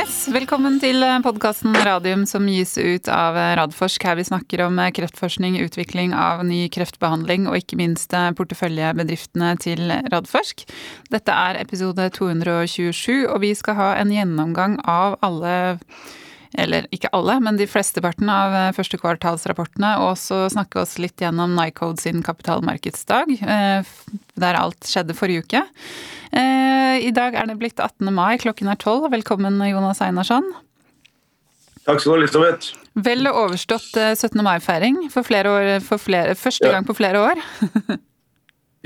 Yes, Velkommen til podkasten Radium som gis ut av Radforsk. Her vi snakker om kreftforskning, utvikling av ny kreftbehandling og ikke minst porteføljebedriftene til Radforsk. Dette er episode 227, og vi skal ha en gjennomgang av alle eller ikke alle, men de flesteparten av første kvartalsrapportene, og så snakke oss litt gjennom Nycode sin kapitalmarkedsdag, eh, der alt skjedde forrige uke. Eh, I dag er det blitt 18. mai, klokken er 12. Velkommen, Jonas Einarsson. Takk skal du ha, Elisabeth. Vel overstått 17. Eh, mai-feiring for, for flere, første ja. gang på flere år.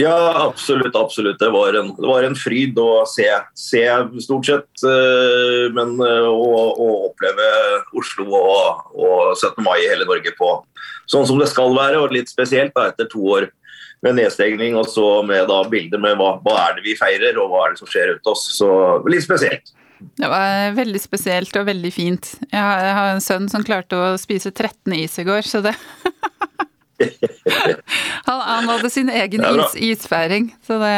ja, absolutt. absolutt. Det var en, det var en fryd å se, se stort sett. Eh, men å, å oppleve Oslo og, og, 17. mai i hele Norge på sånn som det skal være, og litt spesielt da, etter to år med nedstengning, og så med da bilder med hva, hva er det vi feirer, og hva er det som skjer rundt oss. Så litt spesielt. Det var veldig spesielt og veldig fint. Jeg har en sønn som klarte å spise 13 is i går, så det han, han, hadde sin egen is, isfeiring, så det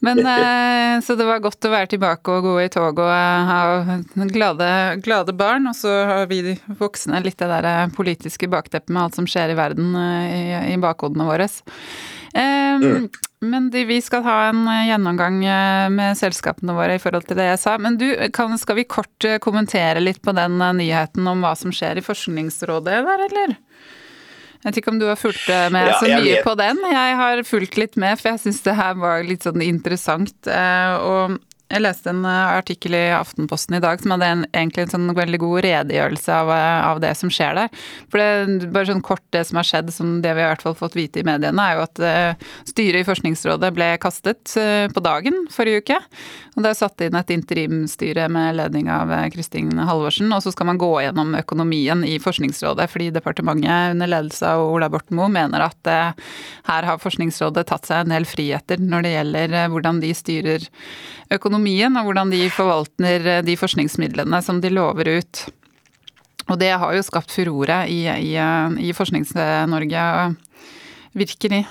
Men eh, Så det var godt å være tilbake og gå i tog og eh, ha glade, glade barn. Og så har vi voksne litt det der eh, politiske bakteppet med alt som skjer i verden i, i bakhodene våre. Mm. Men vi skal ha en gjennomgang med selskapene våre i forhold til det jeg sa. Men du, kan, skal vi kort kommentere litt på den nyheten om hva som skjer i Forskningsrådet der, eller? Jeg vet ikke om du har fulgt med ja, så mye på den. Jeg har fulgt litt med, for jeg syns det her var litt sånn interessant. Eh, og jeg leste en eh, artikkel i Aftenposten i dag som hadde en, egentlig en sånn veldig god redegjørelse av, eh, av, det som skjer der. For det, bare sånn kort det som har skjedd, som det vi har i hvert fall fått vite i mediene, er jo at uh, styret i Forskningsrådet ble kastet på dagen forrige uke. Og det er satt inn et interimstyre med ledning av Kristin Halvorsen. Og så skal man gå gjennom økonomien i Forskningsrådet, fordi departementet under ledelse av Ola Borten Moe mener at her har Forskningsrådet tatt seg en del friheter når det gjelder hvordan de styrer økonomien, og hvordan de forvalter eh, de forskningsmidlene som de lover ut. Og det har jo skapt furore i, i, eh, i Forsknings-Norge, virkelig.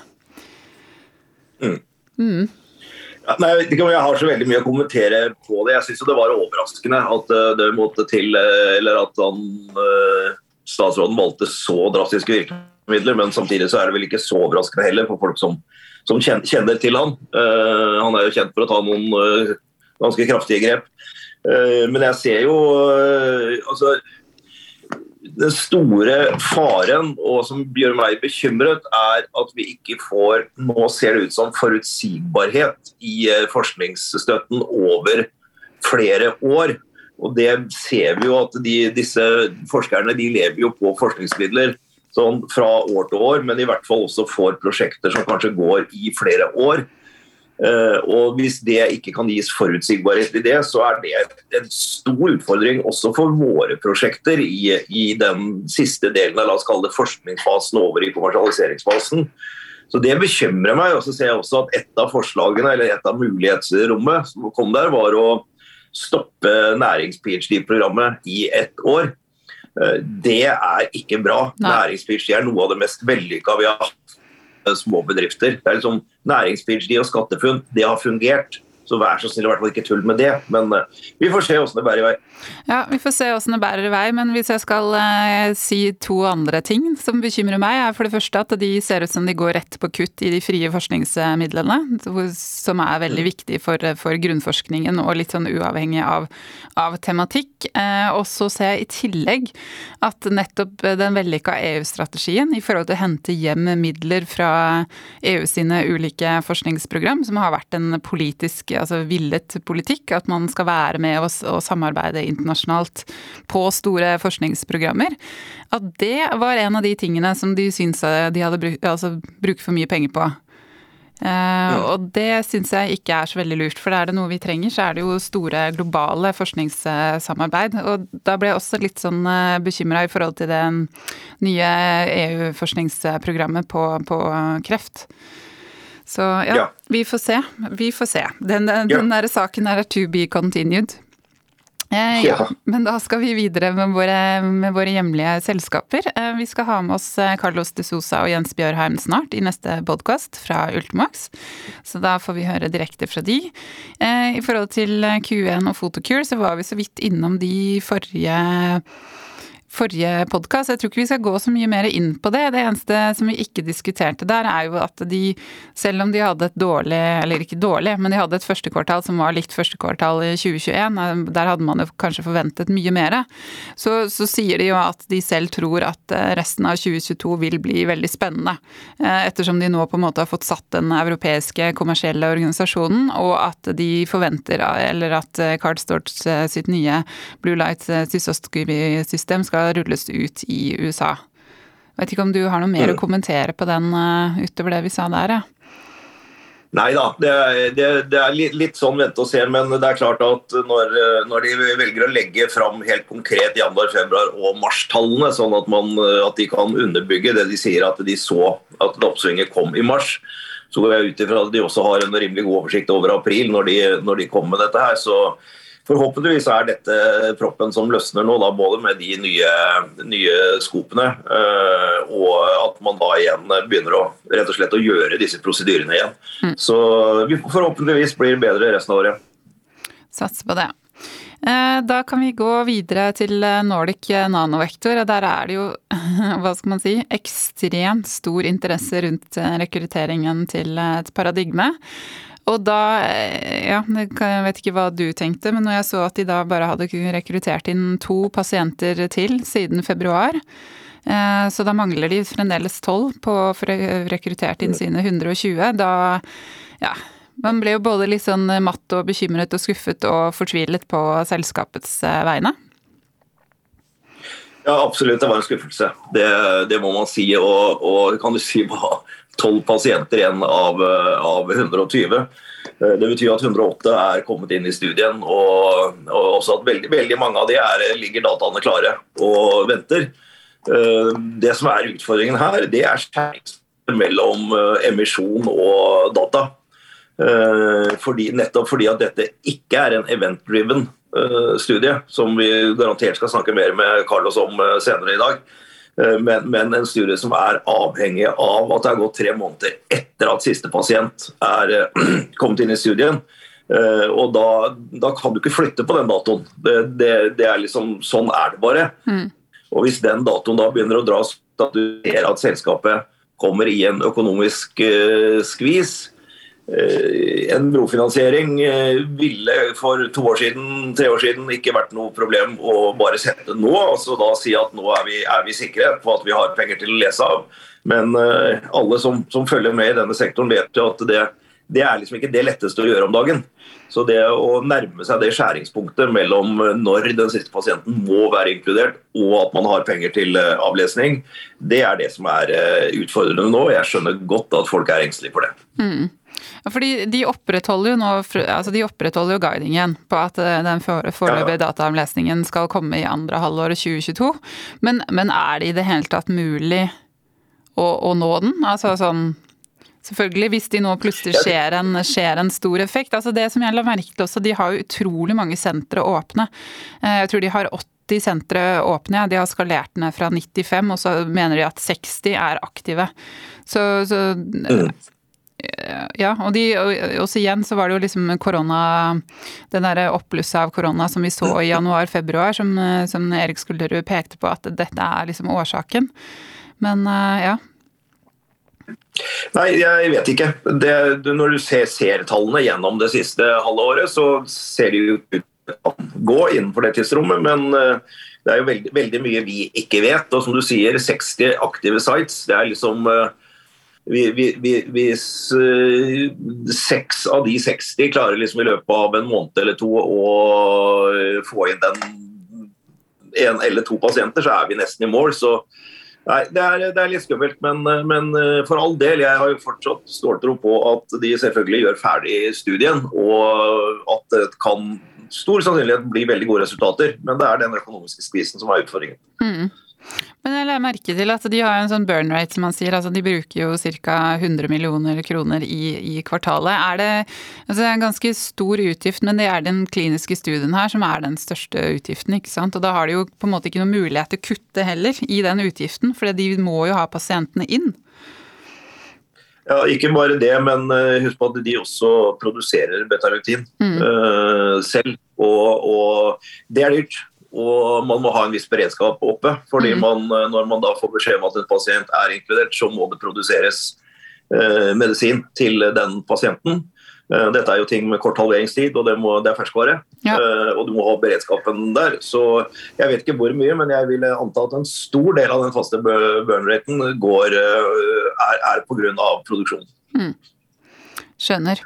Mm. Mm. Ja, nei, jeg har så veldig mye å kommentere på det. Jeg syns det var overraskende at eh, det måtte til, eller at han, statsråden valgte så drastiske virkemidler. Men samtidig så er det vel ikke så overraskende heller for folk som som kjenner til han. Han er jo kjent for å ta noen ganske kraftige grep. Uh, men jeg ser jo altså den store faren og som gjør meg bekymret, er at vi ikke får Nå ser det ut som forutsigbarhet i forskningsstøtten over flere år. Og det ser vi jo at de, disse forskerne de lever jo på forskningsmidler sånn fra år til år, men i hvert fall også får prosjekter som kanskje går i flere år. Uh, og Hvis det ikke kan gis forutsigbarhet i det, så er det en stor utfordring også for våre prosjekter i, i den siste delen av la oss kalle det forskningsfasen over i kommersialiseringsfasen. Så Det bekymrer meg. og så ser jeg også at Et av forslagene, eller et av mulighetsrommet som kom der, var å stoppe nærings-ph.d.-programmet i ett år. Eh, det er ikke bra. Næringspitch er noe av det mest vellykka vi har hatt. Små bedrifter. Det er liksom Næringspitch og SkatteFUNN, det har fungert. Så vær så snill, i hvert fall ikke tull med det. Men uh, vi får se åssen det bærer i vei. Ja, vi får se åssen det bærer i vei. Men hvis jeg skal uh, si to andre ting som bekymrer meg, er for det første at de ser ut som de går rett på kutt i de frie forskningsmidlene. Som er veldig viktig for, for grunnforskningen og litt sånn uavhengig av, av tematikk. Uh, og så ser jeg i tillegg at nettopp den vellykka EU-strategien i forhold til å hente hjem midler fra EU sine ulike forskningsprogram, som har vært en politisk altså villet politikk, at man skal være med og, og samarbeide internasjonalt på store forskningsprogrammer, at det var en av de tingene som de syntes de hadde brukt, altså, brukt for mye penger på. Uh, og det syns jeg ikke er så veldig lurt, for er det noe vi trenger, så er det jo store globale forskningssamarbeid. Og da ble jeg også litt sånn eh, bekymra i forhold til det nye EU-forskningsprogrammet på, på kreft. Så ja, ja, vi får se. Vi får se. Den, den ja. der saken er to be continued. Eh, ja, men da skal vi videre med våre, med våre, hjemlige selskaper. Eh, vi skal ha med oss eh, Carlos de Sosa og Jens Bjørheim snart i neste podkast fra Ultimax. Så da får vi høre direkte fra de. Eh, I forhold til Q1 og Photocure så var vi så vidt innom de forrige forrige podkast. Jeg tror ikke vi skal gå så mye mer inn på det. Det eneste som vi ikke diskuterte der, er jo at de, selv om de hadde et dårlig, eller ikke dårlig, men de hadde et første kvartal som var likt første kvartal i 2021, eh, der hadde man jo kanskje forventet mye mer, så, så sier de jo at de selv tror at eh, resten av 2022 vil bli veldig spennende. Eh, ettersom de nå på en måte har fått satt den europeiske kommersielle organisasjonen, og at de forventer, eller at Card Storts sitt nye Blue Light Cystoscopy-system skal skal rulles ut i USA. Jeg vet ikke om du har noe mer mm. å kommentere på den uh, utover det vi sa der? Ja. Nei da, det det, det er litt, sånn vente og se. Men det er klart at når, når de velger å legge fram helt konkret januar, februar og mars-tallene, sånn at, man, at, de kan underbygge det de sier at de så at oppsvinget kom i mars, så går jeg ut ifra at de også har en rimelig god oversikt over april når de, når de kommer med dette her. Så Forhåpentligvis er dette proppen som løsner nå, da, både med de nye, nye skopene, øh, og at man da igjen begynner å, rett og slett å gjøre disse prosedyrene igjen. Mm. Så vi forhåpentligvis blir bedre resten av året. Satser på det. Eh, da kan vi gå videre til eh, Nordic Nanovektor. Der er det jo, hva skal man si, ekstremt stor interesse rundt rekrutteringen til et paradigme. Og da eh, Ja, jeg vet ikke hva du tenkte, men når jeg så at de da bare hadde rekruttert inn to pasienter til siden februar, eh, så da mangler de fremdeles tolv på å få rekruttert inn sine 120. Da Ja. Man ble jo både litt sånn matt og bekymret og skuffet og fortvilet på selskapets eh, vegne. Ja, absolutt. Det var en skuffelse. Det, det må man si. Og, og kan du si hva tolv pasienter igjen av, eh, av 120. Eh, det betyr at 108 er kommet inn i studien, og, og også at veldig, veldig, mange av de er, ligger dataene klare og venter. Eh, det som er utfordringen her, det er skjæringsfeltet mellom emisjon og data. Fordi, nettopp fordi at dette ikke er en event-driven studie, som vi garantert skal snakke mer med Carlos om senere i dag. Eh, men, men, en studie som er avhengig av at det har gått tre måneder etter at siste pasient er eh, kommet inn i studien. Eh, og da, da kan du ikke flytte på den datoen. Det, det, det er liksom, sånn er det bare. Mm. Og hvis den datoen da begynner å dras, at du ser at selskapet kommer i en økonomisk skvis, en brofinansiering eh, ville for to år siden, tre år siden ikke vært noe problem å bare sette nå. altså da Si at nå er vi, er vi sikre på at vi har penger til å lese av. Men uh, alle som, som, følger med i denne sektoren, vet jo at det, det, er liksom ikke det letteste å gjøre om dagen. Så det å nærme seg det skjæringspunktet mellom når den siste pasienten må være inkludert, og at man har penger til avlesning, det er det som er utfordrende nå. Jeg skjønner godt at folk er engstelige for det. Mm. Fordi de opprettholder nå altså de opprettholder jo guidingen på at eh, den foreløpige dataomlesningen skal komme i andre halvår 2022. Men, men, er det i det hele tatt mulig å, å nå den? Altså sånn Selvfølgelig, hvis de nå plutselig skjer en, skjer en stor effekt. altså Det som jeg la merke til også, de har jo utrolig mange sentre åpne. Eh, jeg tror de har 80 sentre åpne. De har skalert ned fra 95, og så mener de at 60 er aktive. Så, så mm. Ja, og de, også igjen så var det jo liksom korona Den derre oppblusset av korona som vi så i januar-februar, som, som, Erik Skulderud pekte på at dette er liksom årsaken. Men eh, ja. Nei, jeg vet ikke. Det, når du ser seertallene gjennom det siste halve året, så ser det jo ut å gå innenfor det tidsrommet, men eh, det er jo veldig, veldig, mye vi ikke vet. Og som du sier, 60 aktive sites. Det er liksom uh, hvis uh, seks av de 60 klarer liksom i løpet av en måned eller to å eh, få inn den en eller to pasienter, så er vi nesten i mål. Så nei, det er, det er litt skummelt. Men, men, for all del, jeg har jo fortsatt ståltro på at de selvfølgelig gjør ferdig studien, og at det kan stor sannsynlighet bli veldig gode resultater. Men det er den økonomiske skvisen som er utfordringen. Mm. Men jeg la merke til at de har en sånn burn rate, som man sier. altså De bruker jo ca. 100 millioner kroner i, i kvartalet. Er det, altså det er en ganske stor utgift, men det er den kliniske studien her som er den største utgiften. ikke sant? Og da har de jo på en måte ikke noen mulighet til å kutte heller i den utgiften, for de må jo ha pasientene inn. Ja, Ikke bare det, men eh, husk på at de også produserer betalutin mm. uh, selv. Og, og, det er dyrt. Og man må ha en viss beredskap oppe. fordi mm. man, eh, Når man da får beskjed om at en pasient er inkludert, så må det produseres eh, medisin til den pasienten. Eh, dette er jo ting med kort halveringstid, og det, må, det er ferskvare. Ja. Eh, og du må ha beredskapen der. Så jeg vet ikke hvor mye, men jeg vil anta at en stor del av den faste burn-raten er, er pga. produksjonen. Mm. Skjønner.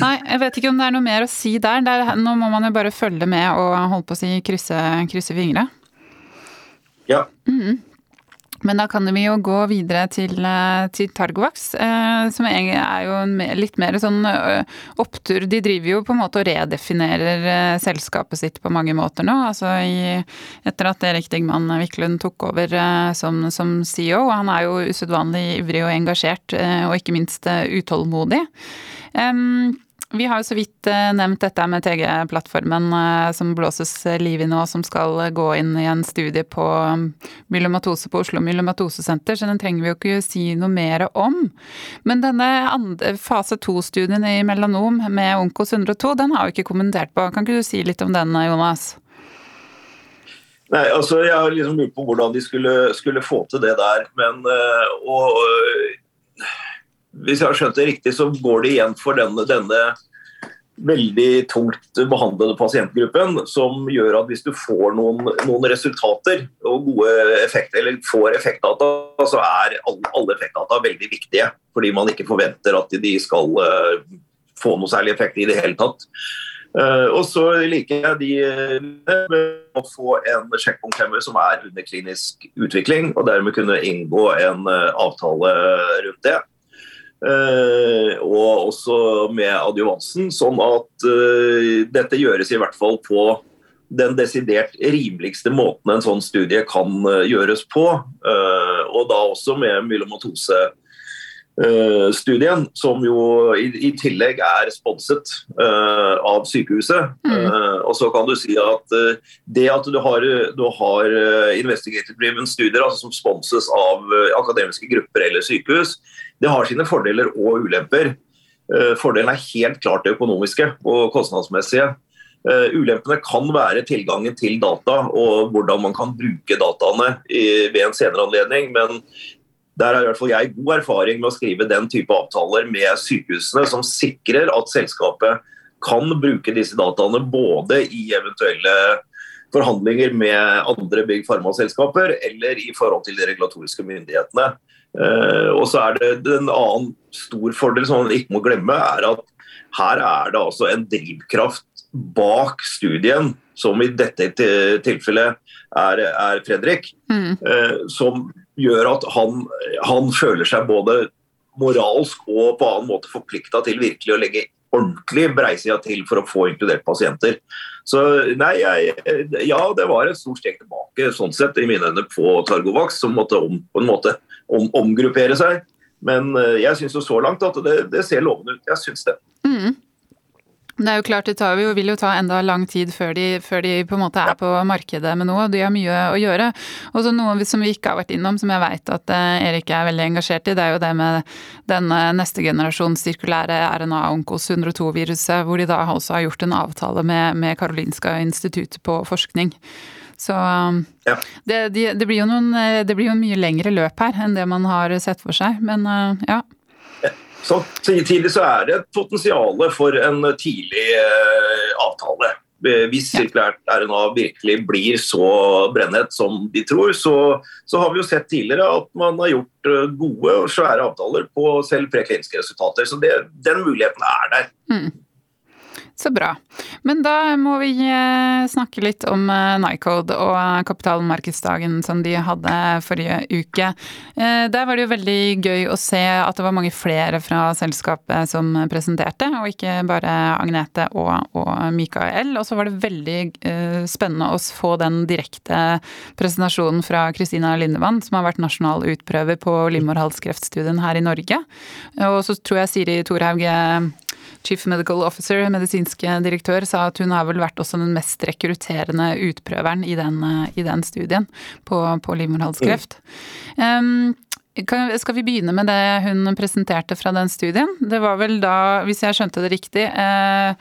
Nei, jeg vet ikke om det er noe mer å si der. der nå må man jo bare følge med og holde på å si krysse, krysse fingre. Ja. Mm. Men da kan vi jo gå videre til, eh, til Targovax, eh, som er jo litt mer sånn eh, opptur. De driver jo på en måte og redefinerer eh, selskapet sitt på mange måter nå. Altså i, etter at Erik Digman Wiklund tok over som, som, CEO. Han er jo usedvanlig ivrig og engasjert, og ikke minst utålmodig. Um, vi har jo så vidt eh, nevnt dette med TG-plattformen eh, som blåses liv i nå, som skal gå inn i en studie på um, myelomatose på Oslo myelomatosesenter, så den trenger vi jo ikke si noe mer om. Men denne fase to-studien i melanom med Onkos 102, den har vi ikke kommentert på. Kan ikke du si litt om den, Jonas? Nei, altså Jeg har liksom lurt på hvordan de skulle, skulle få til det der. Men og, og, hvis jeg har skjønt det riktig, så går det igjen for denne, denne veldig tungt behandlede pasientgruppen, som gjør at hvis du får noen, noen resultater og gode effekter, eller får effektdata, så er alle, alle effektdata veldig viktige. Fordi man ikke forventer at de skal uh, få noe særlig effekt i det hele tatt. Uh, og så liker jeg de uh, med å få en sjekkpunkthemmer som er under klinisk utvikling, og dermed kunne inngå en avtale rundt det. Uh, og også med adjuvansen, sånn at uh, dette gjøres i hvert fall på den desidert rimeligste måten en sånn studie kan uh, gjøres på. og da også med myelomatose studien, som jo i, i tillegg er sponset uh, av sykehuset. Mm. Uh, og så kan du si at det at du har, du har investigated driven studier altså som sponses av akademiske grupper eller sykehus, det har sine fordeler og ulemper. fordelen er helt klart det økonomiske og kostnadsmessige. ulempene kan være tilgangen til data og hvordan man kan bruke dataene i, ved en senere anledning. Men der har i hvert fall jeg god erfaring med å skrive den type avtaler med sykehusene som sikrer at selskapet kan bruke disse dataene både i eventuelle forhandlinger med andre bygg farmaselskaper eller i forhold til de regulatoriske myndighetene. Uh, og så er det En annen stor fordel som man ikke må glemme, er at her er det altså en drivkraft bak studien, som i dette tilfellet er, er Fredrik, mm. uh, som gjør at han, han føler seg både moralsk og på annen måte forplikta til virkelig å legge ordentlig breisida til for å få inkludert pasienter. Så nei, jeg, ja, det var et stort steg tilbake sånn sett i mine øyne på Targovax, som måtte om, på en måte om, omgruppere seg. Men eh, jeg syns så langt at det, det ser lovende ut. Jeg syns det. Mm. Det er jo klart, det tar, vil jo ta enda lang tid før de, før de, på en måte er på markedet med noe. De har mye å gjøre. Og så noe som vi ikke har vært innom, som jeg vet at eh, Erik er veldig engasjert i, det er jo det med den neste generasjons sirkulære RNA-onkos 102-viruset, hvor de da også har gjort en avtale med, med Karolinska instituttet på forskning. Så ja. det, det, blir noen, det blir jo mye lengre løp her enn det man har sett for seg, men eh, ja. Så tidlig så er det et potensial for en tidlig eh, avtale. Hvis sirkulært RNA virkelig blir så brennhett som de tror, så, så, har vi jo sett tidligere at man har gjort eh, gode og svære avtaler på selv prekliniske resultater. Så det, den muligheten er der. Mm. Så bra. Men da må vi eh, snakke litt om eh, Nycode og kapitalmarkedsdagen som de hadde forrige uke. Eh, der var det jo veldig gøy å se at det var mange flere fra selskapet som presenterte, og ikke bare Agnete og, og Mikael. Og så var det veldig spennende å få den direkte presentasjonen fra Kristina Lindemann, som har vært nasjonal utprøver på livmorhalskreftstudien her i Norge. Og så tror jeg Siri Thorhaug Chief Medical Officer, medisinske direktør, sa at hun har vel vært også den mest rekrutterende utprøveren i den, i den studien på, på livmorhalskreft. Mm. Um, skal vi begynne med det hun presenterte fra den studien? Det var vel da, hvis jeg skjønte det riktig, eh,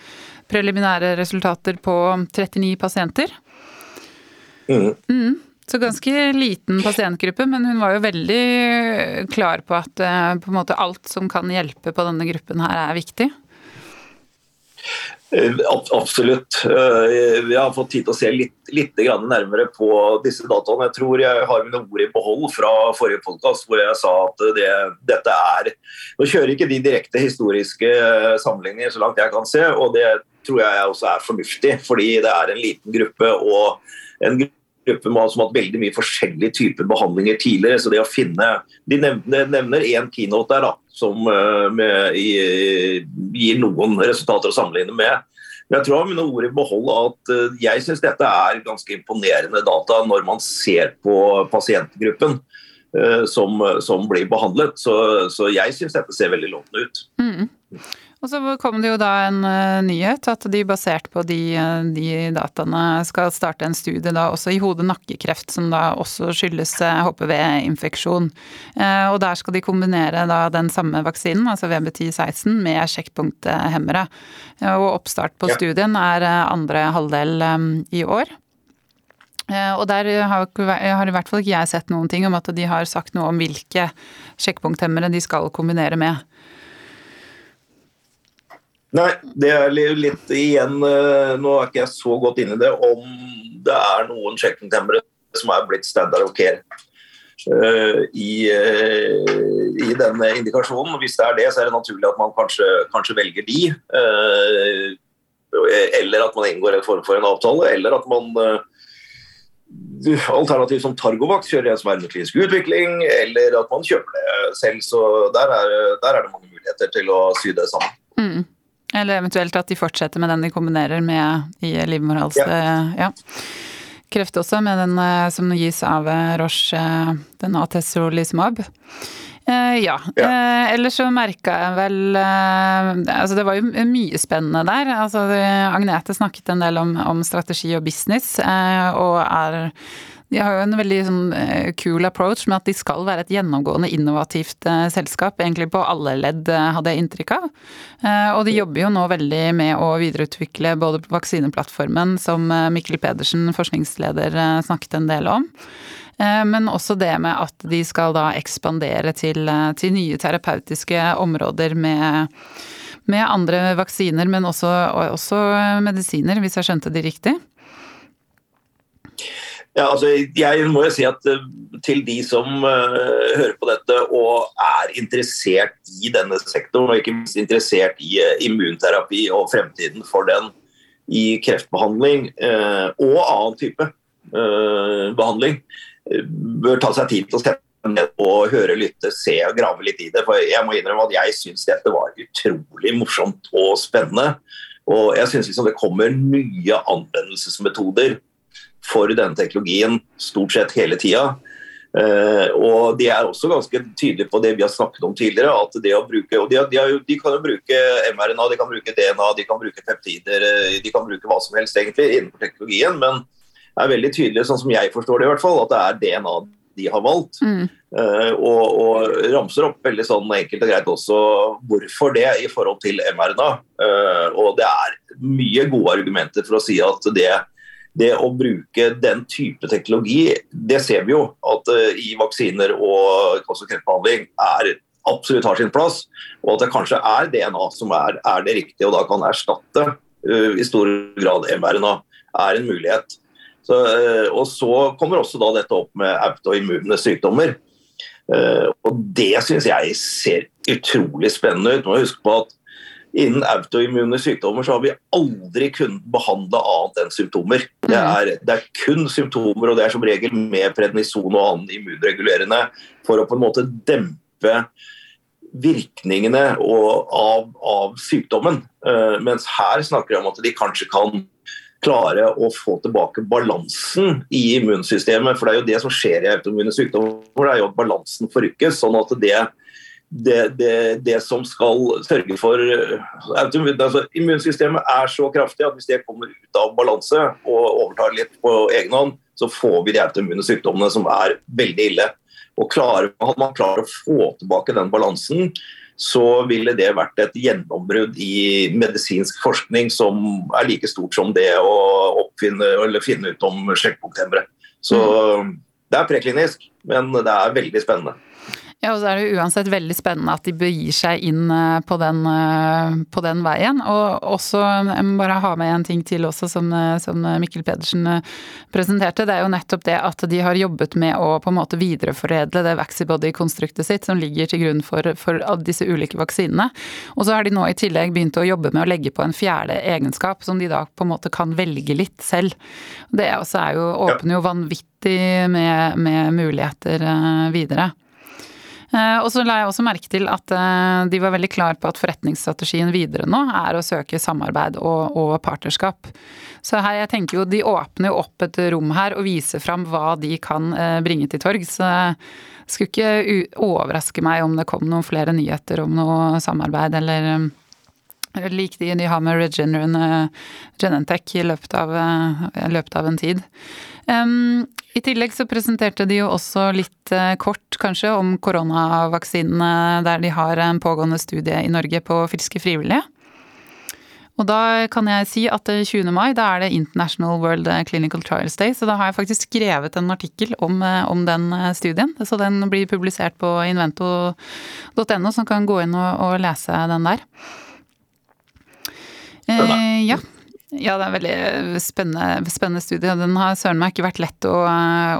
preliminære resultater på 39 pasienter. Mm. Mm. Så ganske liten pasientgruppe, men hun var jo veldig klar på at eh, på en måte alt som kan hjelpe på denne gruppen her, er viktig. Eh, absolutt. Eh, vi har fått tid til å se litt, litt nærmere på disse dataene. Jeg tror jeg har mine ord i behold fra forrige podkast hvor jeg sa at det, dette er Nå kjører ikke de direkte historiske sammenligninger så langt jeg kan se, og det tror jeg også er fornuftig, fordi det er en liten gruppe. og en gruppe gruppe som har hatt veldig mye forskjellige typer behandlinger tidligere. så det å finne, De nevner én keynote der da, som uh, med, i, gir noen resultater å sammenligne med. Men jeg tror mine ord i behold at uh, jeg syns dette er ganske imponerende data når man ser på pasientgruppen uh, som, som, blir behandlet. Så, så jeg syns dette ser veldig lovende ut. Mm. Og så kom det jo da en uh, nyhet at de basert på de, uh, de, dataene skal starte en studie da også i hode-nakkekreft, som da også skyldes uh, eh, HPV-infeksjon. og der skal de kombinere da den samme vaksinen, altså VB1016, med sjekkpunkthemmere. og oppstart på studien er andre halvdel i år. Og der har, har, i hvert fall ikke jeg sett noen ting om at de har sagt noe om hvilke sjekkpunkthemmere de skal kombinere med. Nei, det er litt igjen eh, Nå er ikke jeg så godt inn i det om det er noen checkpoint som er blitt standard of care uh, i, uh, i, denne indikasjonen. Hvis det er det, så er det naturlig at man kanskje, kanskje velger de. Eller at man inngår en form for en avtale, eller at man Alternativ som Targovax kjører en som er under klinisk utvikling, eller at man kjøper det selv. Så der er, der er det mange muligheter til å sy det sammen. Mm. Eller eventuelt at de fortsetter med den de kombinerer med i livmorhals... Ja. ja. Kreft også, med den eh, som gis av eh, Roche, eh, den atezolizumab. Ja. ja. Ellers så merka jeg vel Altså det var jo mye spennende der. Altså Agnete snakket en del om, om strategi og business, og er de har jo en veldig sånn eh, cool approach med at de skal være et gjennomgående innovativt eh, selskap, egentlig på alle ledd, eh, hadde jeg inntrykk av. Og de jobber jo nå veldig med å videreutvikle både vaksineplattformen, som Mikkel Pedersen, forskningsleder, snakket en del om. Men også det med at de skal da ekspandere til, til nye terapeutiske områder med, med, andre vaksiner, men også, også medisiner, hvis jeg skjønte de riktig. Ja, altså, jeg må jo si at uh, Til de som uh, hører på dette og er interessert i denne sektoren, og ikke minst interessert i uh, immunterapi og fremtiden for den i kreftbehandling og annen type behandling, bør ta seg tid til å sette ned og høre, lytte, se og grave litt i det. For jeg må innrømme at jeg syns dette var utrolig morsomt og spennende. Og jeg syns liksom det kommer nye anvendelsesmetoder for denne teknologien stort sett hele tida. Uh, og De er også ganske tydelige på det vi har snakket om tidligere. at det å bruke, og de, de, de, kan jo bruke mRNA, de kan bruke DNA, de kan bruke peptider, eh, de kan bruke hva som helst egentlig innenfor teknologien. Men det er veldig tydelig, sånn som jeg forstår det i hvert fall, at det er DNA de har valgt. Mm. Uh, og, og, ramser opp veldig sånn enkelt og greit også hvorfor det i forhold til mRNA. Uh, og det er mye gode argumenter for å si at det det å bruke den type teknologi, det ser vi jo at uh, i vaksiner og kreftbehandling er absolutt har sin plass, og at det kanskje er DNA som er, er det riktige og da kan erstatte uh, i stor grad mRNA, er en mulighet. Så, uh, og så kommer også da dette opp med autoimmune sykdommer. og Det syns jeg ser utrolig spennende ut. Må huske på at innen autoimmune sykdommer så har vi aldri kunnet behandle annet enn symptomer. Det mm. er, det er, kun symptomer, og det er som regel med prednison og annen immunregulerende for å på en måte dempe virkningene av, av, sykdommen. Uh, mens her snakker vi om at de kanskje kan klare å få tilbake balansen i immunsystemet. For det er jo det som skjer i autoimmune sykdommer, det er jo at balansen forrykkes. sånn at det det, det, det, som skal sørge for altså, Immunsystemet er så kraftig at hvis det kommer ut av balanse og overtar litt på egen hånd, så får vi de autoimmune sykdommene som er veldig ille. Og klarer, Hadde man klart å få tilbake den balansen, så ville det vært et gjennombrudd i medisinsk forskning som er like stort som det å oppfinne eller finne ut om sjekkpunkthemmere. Så mm. det er preklinisk, men det er veldig spennende. Ja, og så er det uansett veldig spennende at de begir seg inn eh, på den, eh, på den veien. Og også, jeg må bare ha med en ting til også som, eh, som, Mikkel Pedersen presenterte. Det er jo nettopp det at de har jobbet med å på en måte videreforedle det Vaxibody-konstruktet sitt som ligger til grunn for, for disse ulike vaksinene. Og så har de nå i tillegg begynt å jobbe med å legge på en fjerde egenskap som de da på en måte kan velge litt selv. Det også er jo, åpner jo vanvittig med, med muligheter videre. Eh, og så la jeg også merke til at eh, de var veldig klar på at forretningsstrategien videre nå er å søke samarbeid og, og partnerskap. Så her, jeg tenker jo de åpner opp et rom her og viser fram hva de kan eh, bringe til torgs. Det skulle ikke overraske meg om det kom noen flere nyheter om noe samarbeid eller lik de de har med Regeneron Genentech i løpet av, løpet av en tid. Um, I tillegg så presenterte de jo også litt uh, kort kanskje om koronavaksinene der de har en pågående studie i Norge på friske frivillige. Og da kan jeg si at 20. mai da er det International World Clinical Trials Day, så da har jeg faktisk skrevet en artikkel om, eh, om den eh, studien. Så den blir publisert på invento.no, så kan gå inn og, og lese den der. Eh, ja. Ja, det er en veldig spennende, spennende studie. Den har søren meg ikke vært lett å,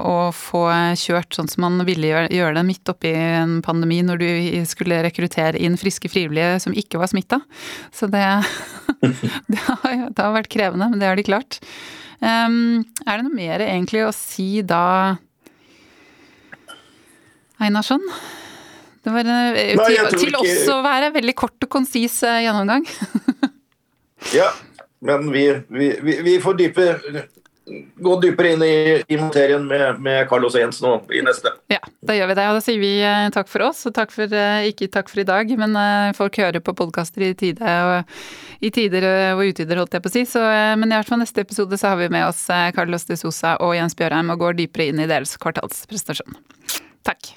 å, få kjørt sånn som man ville gjøre, gjøre det midt oppi en pandemi når du skulle rekruttere inn friske frivillige som ikke var smitta. Så det, det, har, det, har, vært krevende, men det har de klart. Um, er det noe mer egentlig å si da, Einarsson? Det var Nei, til, til oss å være veldig kort og konsis eh, gjennomgang. ja, men vi, vi, vi, vi får dype, gå dypere inn i, i materien med, med Carlos Jens nå i neste. Ja, da gjør vi det. Og da sier vi eh, takk for oss, og takk for, eh, ikke takk for i dag, men eh, folk hører på podkaster i tide i tider og utider, holdt jeg på å si. Så, men i hvert fall neste episode så har vi med oss Carlos de Sosa og Jens Bjørheim og går dypere inn i deres kvartalspresentasjon. Takk.